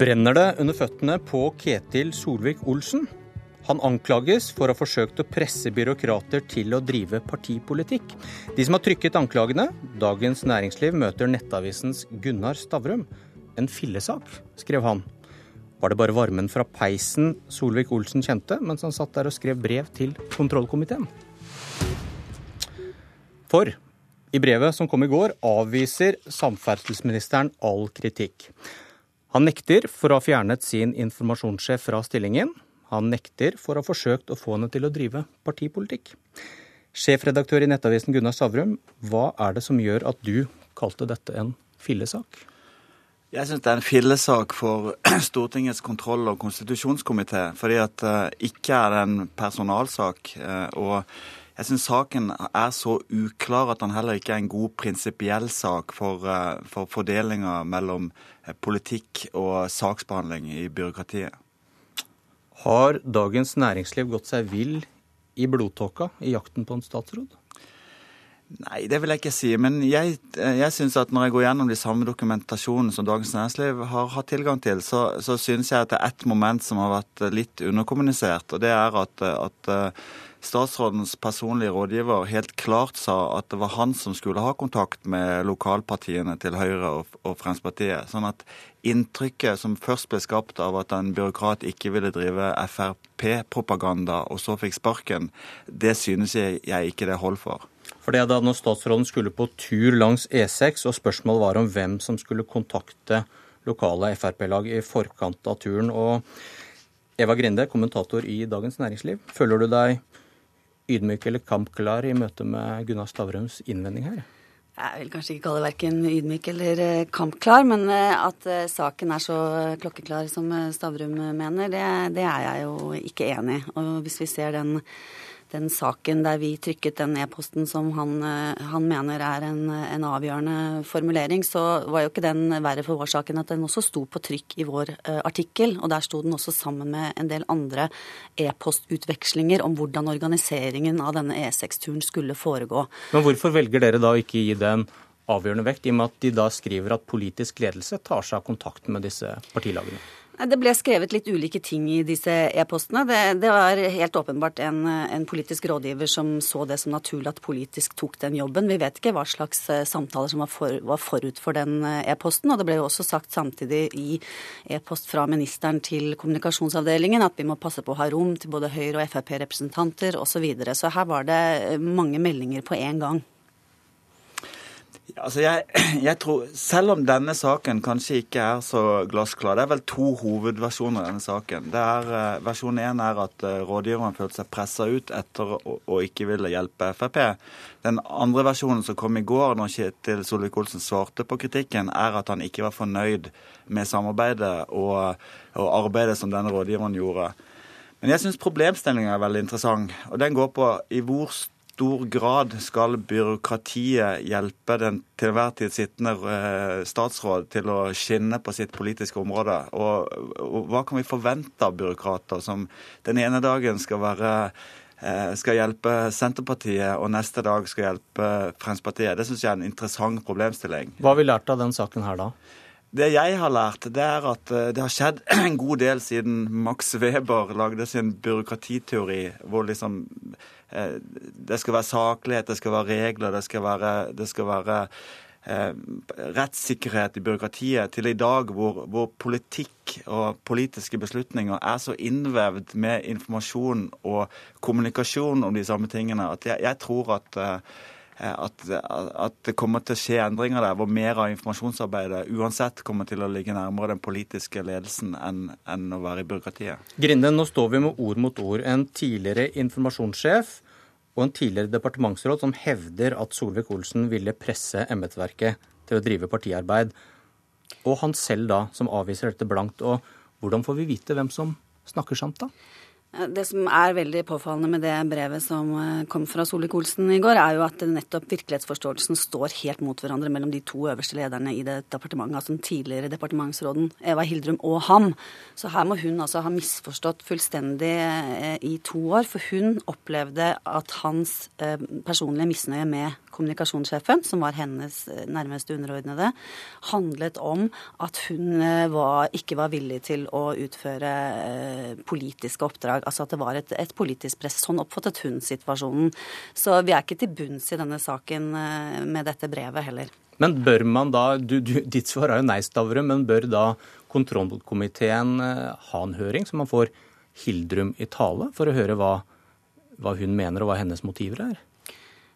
Brenner det under føttene på Ketil Solvik-Olsen? Han anklages for å ha forsøkt å presse byråkrater til å drive partipolitikk. De som har trykket anklagene, Dagens Næringsliv møter Nettavisens Gunnar Stavrum. En fillesak, skrev han. Var det bare varmen fra peisen Solvik-Olsen kjente mens han satt der og skrev brev til kontrollkomiteen? For i brevet som kom i går, avviser samferdselsministeren all kritikk. Han nekter for å ha fjernet sin informasjonssjef fra stillingen. Han nekter for å ha forsøkt å få henne til å drive partipolitikk. Sjefredaktør i Nettavisen Gunnar Stavrum, hva er det som gjør at du kalte dette en fillesak? Jeg syns det er en fillesak for Stortingets kontroll- og konstitusjonskomité. Fordi at det ikke er en personalsak. Uh, og jeg syns saken er så uklar at den heller ikke er en god prinsipiell sak for, eh, for fordelinga mellom eh, politikk og saksbehandling i byråkratiet. Har Dagens Næringsliv gått seg vill i blodtåka i jakten på en statsråd? Nei, det vil jeg ikke si. Men jeg, eh, jeg syns at når jeg går gjennom de samme dokumentasjonene som Dagens Næringsliv har hatt tilgang til, så, så syns jeg at det er ett moment som har vært litt underkommunisert. Og det er at, at statsrådens personlige rådgiver helt klart sa at det var han som skulle ha kontakt med lokalpartiene til Høyre og, Fremskrittspartiet. Sånn at inntrykket som først ble skapt av at en byråkrat ikke ville drive Frp-propaganda, og så fikk sparken, det synes jeg, jeg ikke det holder for. For det er da når statsråden skulle på tur langs E6, og spørsmålet var om hvem som skulle kontakte lokale Frp-lag i forkant av turen. og Eva Grinde, kommentator i Dagens Næringsliv. Føler du deg ydmyk eller kampklar i møte med Gunnar Stavrums innvending her? Jeg vil kanskje ikke kalle det verken ydmyk eller eh, kampklar, men eh, at eh, saken er så klokkeklar som Stavrum mener, det, det er jeg jo ikke enig i. Og hvis vi ser den den saken der vi trykket den e-posten som han, eh, han, mener er en, en, avgjørende formulering, så var jo ikke den verre for vår sak enn at den også sto på trykk i vår uh, artikkel. Og der sto den også sammen med en del andre e-postutvekslinger om hvordan organiseringen av denne E6-turen skulle foregå. Men hvorfor velger dere da ikke gi den avgjørende vekt, i og med at de da skriver at politisk ledelse tar seg av kontakten med disse partilagene? Det ble skrevet litt ulike ting i disse e-postene. Det, det, var helt åpenbart en, en, politisk rådgiver som så det som naturlig at politisk tok den jobben. Vi vet ikke hva slags eh, samtaler som var, for, var forut for den eh, e-posten. Og det ble jo også sagt samtidig i e-post fra ministeren til kommunikasjonsavdelingen at vi må passe på å ha rom til både Høyre- og Frp-representanter osv. Så, videre. så her var det eh, mange meldinger på én gang. Altså jeg, jeg, tror, Selv om denne saken kanskje ikke er så glassklar Det er vel to hovedversjoner denne saken. Det er, uh, Versjon én er at uh, rådgiveren følte seg pressa ut etter å, å, ikke ville hjelpe Frp. Den andre versjonen som kom i går, når Kjetil Solvik-Olsen svarte på kritikken, er at han ikke var fornøyd med samarbeidet og, og arbeidet som denne rådgiveren gjorde. Men jeg syns problemstillinga er veldig interessant. og Den går på i hvor grad skal byråkratiet hjelpe den til hver tid sittende eh, statsråd til å skinne på sitt politiske område? Og, og hva kan vi forvente av byråkrater som den ene dagen skal være eh, skal hjelpe Senterpartiet, og neste dag skal hjelpe Fremskrittspartiet. Det syns jeg er en interessant problemstilling. Hva har vi lært av den saken her, da? Det jeg har lært, det er at eh, det har skjedd en god del siden Max Weber lagde sin byråkratiteori, hvor liksom det skal være saklighet, det skal være regler, det skal være, det skal være eh, rettssikkerhet i byråkratiet, til i dag hvor, hvor, politikk og politiske beslutninger er så innvevd med informasjon og kommunikasjon om de samme tingene, at jeg, jeg tror at eh, Eh, at, at, det kommer til å skje endringer der, hvor mer av informasjonsarbeidet uansett kommer til å ligge nærmere den politiske ledelsen enn, enn å være i byråkratiet. Grinde, nå står vi med ord mot ord. En tidligere informasjonssjef og en tidligere departementsråd som hevder at Solvik-Olsen ville presse embetsverket til å drive partiarbeid. Og han selv da, som avviser dette blankt. Og hvordan får vi vite hvem som snakker sant, da? Det som er veldig påfallende med det brevet som eh, kom fra Solvik-Olsen i går, er jo at nettopp virkelighetsforståelsen står helt mot hverandre mellom de to øverste lederne i det departementet, altså den tidligere departementsråden Eva Hildrum og ham. Så her må hun altså ha misforstått fullstendig eh, i to år, for hun opplevde at hans eh, personlige misnøye med kommunikasjonssjefen, som var hennes nærmeste underordnede, handlet om at hun var, ikke var villig til å utføre politiske oppdrag. Altså at det var et, et politisk press. Sånn oppfattet hun situasjonen. Så vi er ikke til bunns i denne saken med dette brevet heller. Men bør man da, du, du, Ditt svar er jo nei, Stavrum, men bør da kontrollkomiteen ha en høring, så man får Hildrum i tale, for å høre hva, hva hun mener og hva hennes motiver er?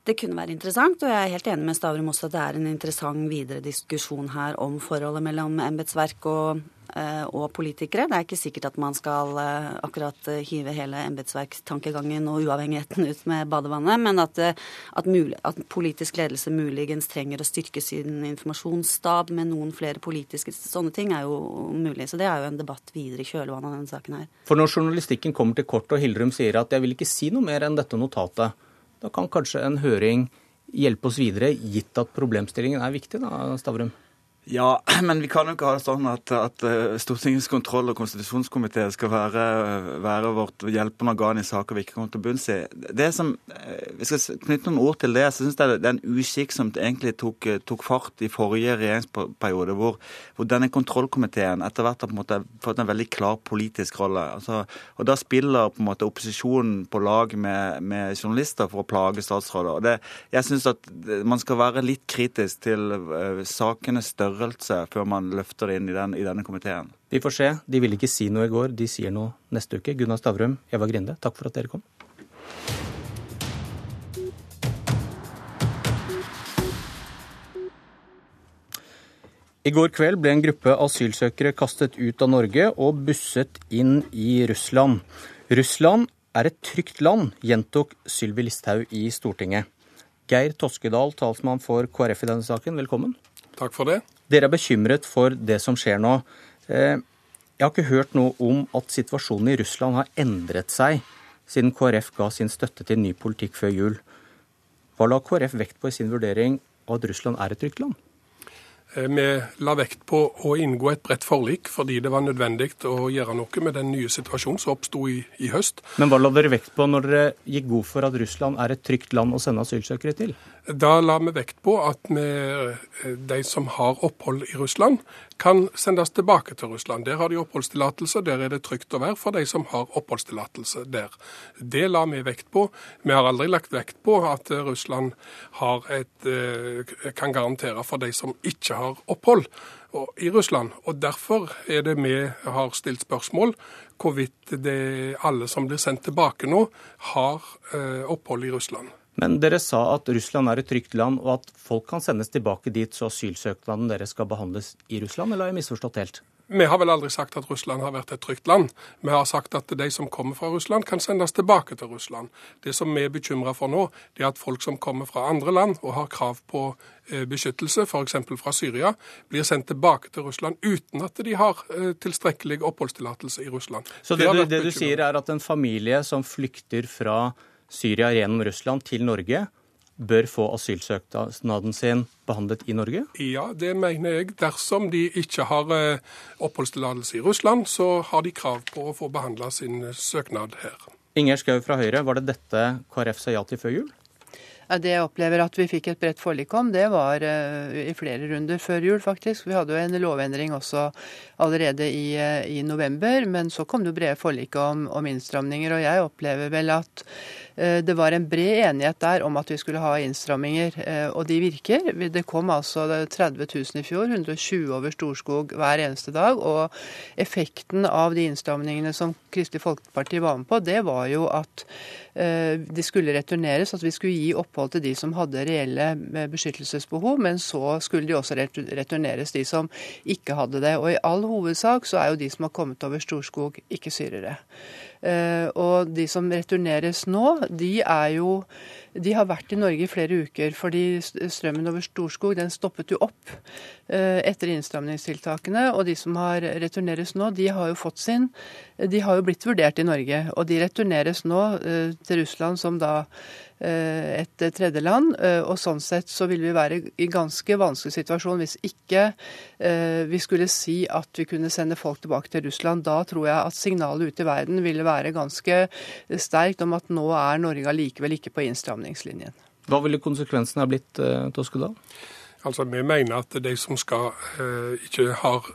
Det kunne være interessant, og jeg er helt enig med Stavrum også at det er en interessant videre diskusjon her om forholdet mellom embetsverk og, eh, og, politikere. Det er ikke sikkert at man skal eh, akkurat eh, hive hele embetsverkstankegangen og uavhengigheten ut med badevannet, men at, at, mulig, at, politisk ledelse muligens trenger å styrke sin informasjonsstab med noen flere politiske sånne ting, er jo mulig. Så det er jo en debatt videre i kjølvannet av denne saken her. For når journalistikken kommer til kort og Hildrum sier at jeg vil ikke si noe mer enn dette notatet, da kan kanskje en høring hjelpe oss videre, gitt at problemstillingen er viktig, da, Stavrum? Ja, men vi kan jo ikke ha det sånn at, at eh, Stortingets kontroll- og konstitusjonskomité skal være, være, vårt hjelpende organ i saker vi ikke kommer til bunns i. Det som, eh, Vi skal knytte noen ord til det. så synes jeg Det er en uskikk som egentlig tok, tok, fart i forrige regjeringsperiode, hvor, hvor denne kontrollkomiteen etter hvert har på en måte fått en veldig klar politisk rolle. Altså, og Da spiller på en måte opposisjonen på lag med, med journalister for å plage statsråder. Og det, jeg syns at man skal være litt kritisk til uh, sakenes størrelse størrelse før man løfter det inn i, den, i denne komiteen. Vi får se. De ville ikke si noe i går, de sier noe neste uke. Gunnar Stavrum, Eva Grinde, takk for at dere kom. I går kveld ble en gruppe asylsøkere kastet ut av Norge og busset inn i Russland. Russland er et trygt land, gjentok Sylvi Listhaug i Stortinget. Geir Toskedal, talsmann for KrF i denne saken, velkommen. Takk for det. Dere er bekymret for det som skjer nå. Eh, jeg har ikke hørt noe om at situasjonen i Russland har endret seg siden KrF ga sin støtte til ny politikk før jul. Hva la KrF vekt på i sin vurdering av at Russland er et trygt land? Eh, vi la vekt på å inngå et bredt forlik fordi det var nødvendig å gjøre noe med den nye situasjonen som oppsto i, i, høst. Men hva la dere vekt på når dere gikk god for at Russland er et trygt land å sende asylsøkere til? Da la vi vekt på at vi, eh, de som har opphold i Russland, kan sendes tilbake til Russland. Der har de oppholdstillatelse, der er det trygt å være for de som har oppholdstillatelse der. Det la vi vekt på. Vi har aldri lagt vekt på at Russland et, eh, kan garantere for de som ikke har opphold i Russland. Og Derfor er det vi har stilt spørsmål hvorvidt alle som blir sendt tilbake nå, har eh, opphold i Russland. Men dere sa at Russland er et trygt land, og at folk kan sendes tilbake dit så asylsøknaden deres skal behandles i Russland, eller har jeg misforstått helt? Vi har vel aldri sagt at Russland har vært et trygt land. Vi har sagt at de som kommer fra Russland, kan sendes tilbake til Russland. Det som vi er bekymra for nå, det er at folk som kommer fra andre land og har krav på eh, beskyttelse, f.eks. fra Syria, blir sendt tilbake til Russland uten at de har eh, tilstrekkelig oppholdstillatelse i Russland. Så det, det, det du sier er at en familie som flykter fra Syria gjennom Russland til Norge, bør få asylsøknaden sin behandlet i Norge? Ja, det mener jeg. Dersom de ikke har eh, oppholdstillatelse i Russland, så har de krav på å få behandla sin søknad her. Inger Skau fra Høyre, var det dette KrF sa ja til før jul? Det jeg opplever at vi fikk et bredt forlik om, det var uh, i flere runder før jul, faktisk. Vi hadde jo en lovendring også allerede i, uh, i november, men så kom det brede forlik om, om innstramninger. Og jeg opplever vel at uh, det var en bred enighet der om at vi skulle ha innstramminger, og de virker. Det kom altså 30 000 i fjor, 120 over Storskog hver eneste dag. Og effekten av de innstramningene som Kristelig Folkeparti var med på, det var jo at de skulle returneres, at vi skulle gi opp opphold til de som hadde reelle eh, beskyttelsesbehov, men så skulle de også returneres, de som ikke hadde det. Og i all hovedsak så er jo de som har kommet over Storskog, ikke syrere. Eh, og de som returneres nå, de er jo de har vært i Norge i flere uker, fordi strømmen over Storskog den stoppet jo opp eh, etter innstramningstiltakene. Og de som har returneres nå, de har jo fått sin De har jo blitt vurdert i Norge. Og de returneres nå til Russland som da Eh, et tredjeland. Eh, og sånn sett så vil vi være i ganske vanskelig situasjon hvis ikke eh, vi skulle si at vi kunne sende folk tilbake til Russland. Da tror jeg at signalet ute i verden ville være ganske sterkt om at nå er Norge allikevel ikke på innstramningslinjen. Hva ville konsekvensene ha blitt, Toskedal? Altså, Vi mener at de som skal, eh, ikke har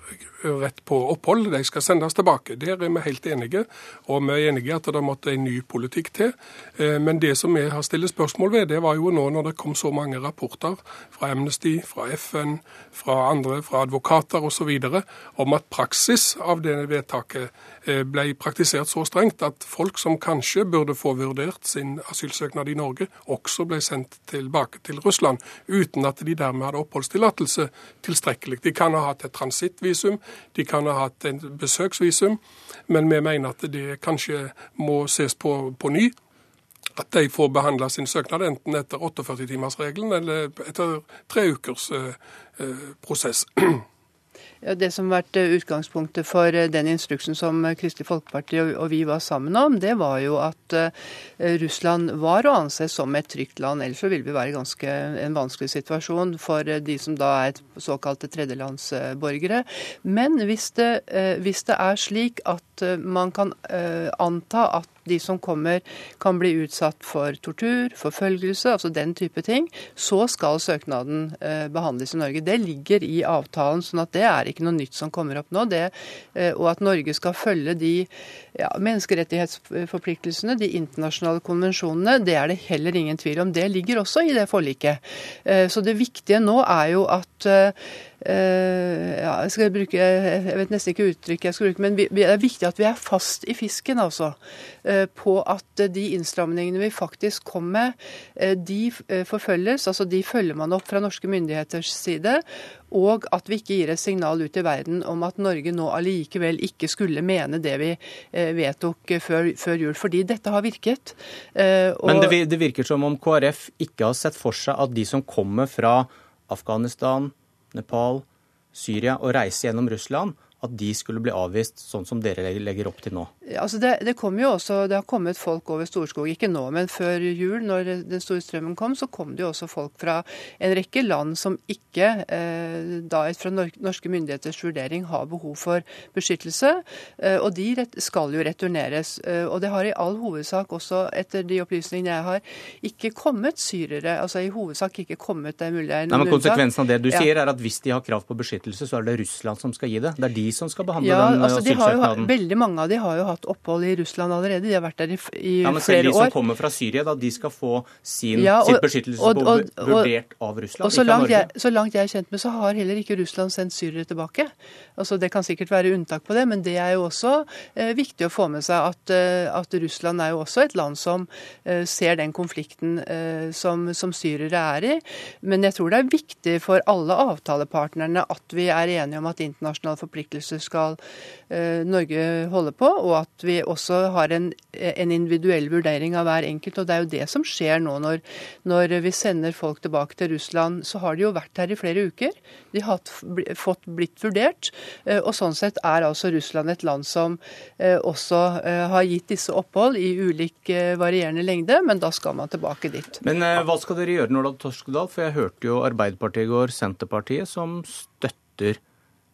rett på opphold, de skal sendes tilbake. Der er vi helt enige. Og vi er enige at det måtte en ny politikk til. Eh, men det som vi har stilt spørsmål ved, det var jo nå når det kom så mange rapporter fra Amnesty, fra FN, fra andre, fra advokater osv. om at praksis av det vedtaket eh, ble praktisert så strengt at folk som kanskje burde få vurdert sin asylsøknad i Norge, også ble sendt tilbake til Russland, uten at de dermed hadde oppholdstillatelse tilstrekkelig. De kan ha hatt et transittvisum, de kan ha hatt en besøksvisum, men vi mener at det kanskje må ses på på ny. At de får behandla sin søknad enten etter 48-timersregelen eller etter tre ukers eh, eh prosess. Det som har vært eh, utgangspunktet for eh, den instruksen som eh, Kristelig Folkeparti og vi var sammen om, det var jo at Russland var å anse som et trygt land. Ellers så ville vi være ganske en vanskelig situasjon for de som da er såkalte tredjelandsborgere. Men hvis det, hvis det er slik at man kan anta at de som kommer kan bli utsatt for tortur, forfølgelse, altså den type ting, så skal søknaden eh, behandles i Norge. Det ligger i avtalen, sånn at det er ikke noe nytt som kommer opp nå. Det, eh, og at Norge skal følge de ja, menneskerettighetsforpliktelsene, de internasjonale konvensjonene, det er det heller ingen tvil om. Det ligger også i det forliket. Eh, så det viktige nå er jo at ja, jeg bruke, jeg vet nesten ikke uttrykket jeg skal bruke, men det er viktig at vi er fast i fisken, altså. Uh, på at de innstramningene vi faktisk kom med, de forfølges. Altså de følger man opp fra norske myndigheters side. Og at vi ikke gir et signal ut i verden om at Norge nå allikevel ikke skulle mene det vi vedtok før, før jul. Fordi dette har virket. Og... Men det, det virker som om KrF ikke har sett for seg at de som kommer fra Afghanistan, Nepal, Syria og reise gjennom Russland, at de skulle bli avvist sånn som dere legger opp til nå? Altså det, det, jo også, det har kommet folk over Storskog, ikke nå, men før jul, når den store strømmen kom, så kom det jo også folk fra en rekke land som ikke, eh, da fra norske myndigheters vurdering, har behov for beskyttelse. Eh, og de rett, skal jo returneres. Eh, og det har i all hovedsak også, etter de opplysningene jeg har, ikke kommet syrere. Altså i hovedsak ikke kommet, det er mulig det er noen Nei, men Konsekvensen av det du ja. sier, er at hvis de har krav på beskyttelse, så er det Russland som skal gi det. Det er de som skal behandle ja, den altså, asylsøknaden. veldig mange av de har jo hatt opphold i Russland allerede. De har vært der i, i ja, men flere år. Selv de som kommer fra Syria, da, de skal få sin, ja, og, sitt beskyttelsesbehov vurdert av Russland, og så ikke av Norge? Jeg, så langt jeg er kjent med, så har heller ikke Russland sendt syrere tilbake. Altså, Det kan sikkert være unntak på det, men det er jo også eh, viktig å få med seg at, eh, at, Russland er jo også et land som eh, ser den konflikten eh, som, som syrere er i. Men jeg tror det er viktig for alle avtalepartnerne at vi er enige om at internasjonale forpliktelser skal eh, Norge holde på, og at vi også har en, en, individuell vurdering av hver enkelt. og Det er jo det som skjer nå når, når, vi sender folk tilbake til Russland. Så har de jo vært her i flere uker. De har fått blitt vurdert. Eh, og sånn sett er altså Russland et land som eh, også har gitt disse opphold i ulik varierende lengde, men da skal man tilbake dit. Men hva skal dere gjøre, Nordahl Torskedal? For jeg hørte jo Arbeiderpartiet i går, Senterpartiet, som støtter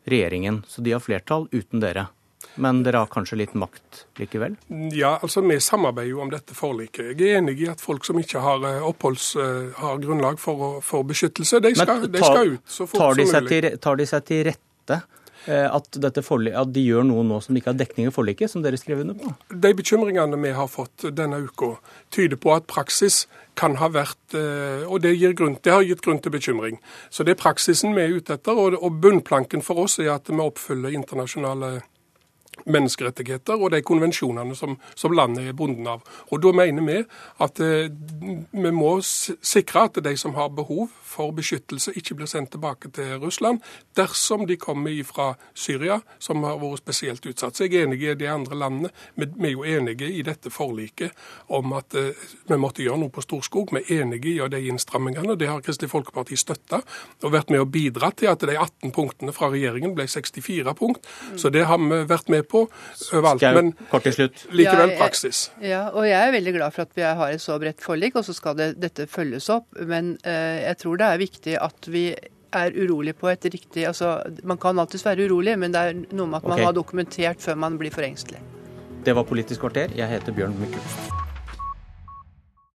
regjeringen. Så de har flertall uten dere. Men dere har kanskje litt makt likevel? Ja, altså vi samarbeider jo om dette forliket. Jeg er enig i at folk som ikke har eh, oppholds, eh, har grunnlag for, for beskyttelse, de skal, ta, de skal, ut så fort som mulig. Tar de seg til rette? Eh, at, forlik, at, de gjør noe nå som de ikke har dekning i forliket, som dere skrev under på? De bekymringene vi har fått denne uka, tyder på at praksis kan ha vært Og det, grunn, det har gitt grunn til bekymring. Så det er praksisen vi er ute etter. Og bunnplanken for oss er at vi oppfyller internasjonale menneskerettigheter og de konvensjonene som, som, landet er bundet av. Og Da mener vi at eh, vi må sikre at de som har behov for beskyttelse, ikke blir sendt tilbake til Russland dersom de kommer fra Syria, som har vært spesielt utsatt. Så jeg er enig i de andre landene. Vi, vi er jo enige i dette forliket om at eh, vi måtte gjøre noe på Storskog. Vi er enige i de innstrammingene. Det har Kristelig Folkeparti støtta og vært med å bidra til at de 18 punktene fra regjeringen ble 64 punkt. Så det har vi vært med på overalt. Men likevel praksis. Ja, ja, og jeg er veldig glad for at vi har et så bredt forlik, og så skal det, dette følges opp. Men eh, jeg tror det er viktig at vi er urolig på et riktig altså Man kan alltids være urolig, men det er noe med at man okay. har dokumentert før man blir for engstelig. Det var Politisk kvarter. Jeg heter Bjørn Myklebust.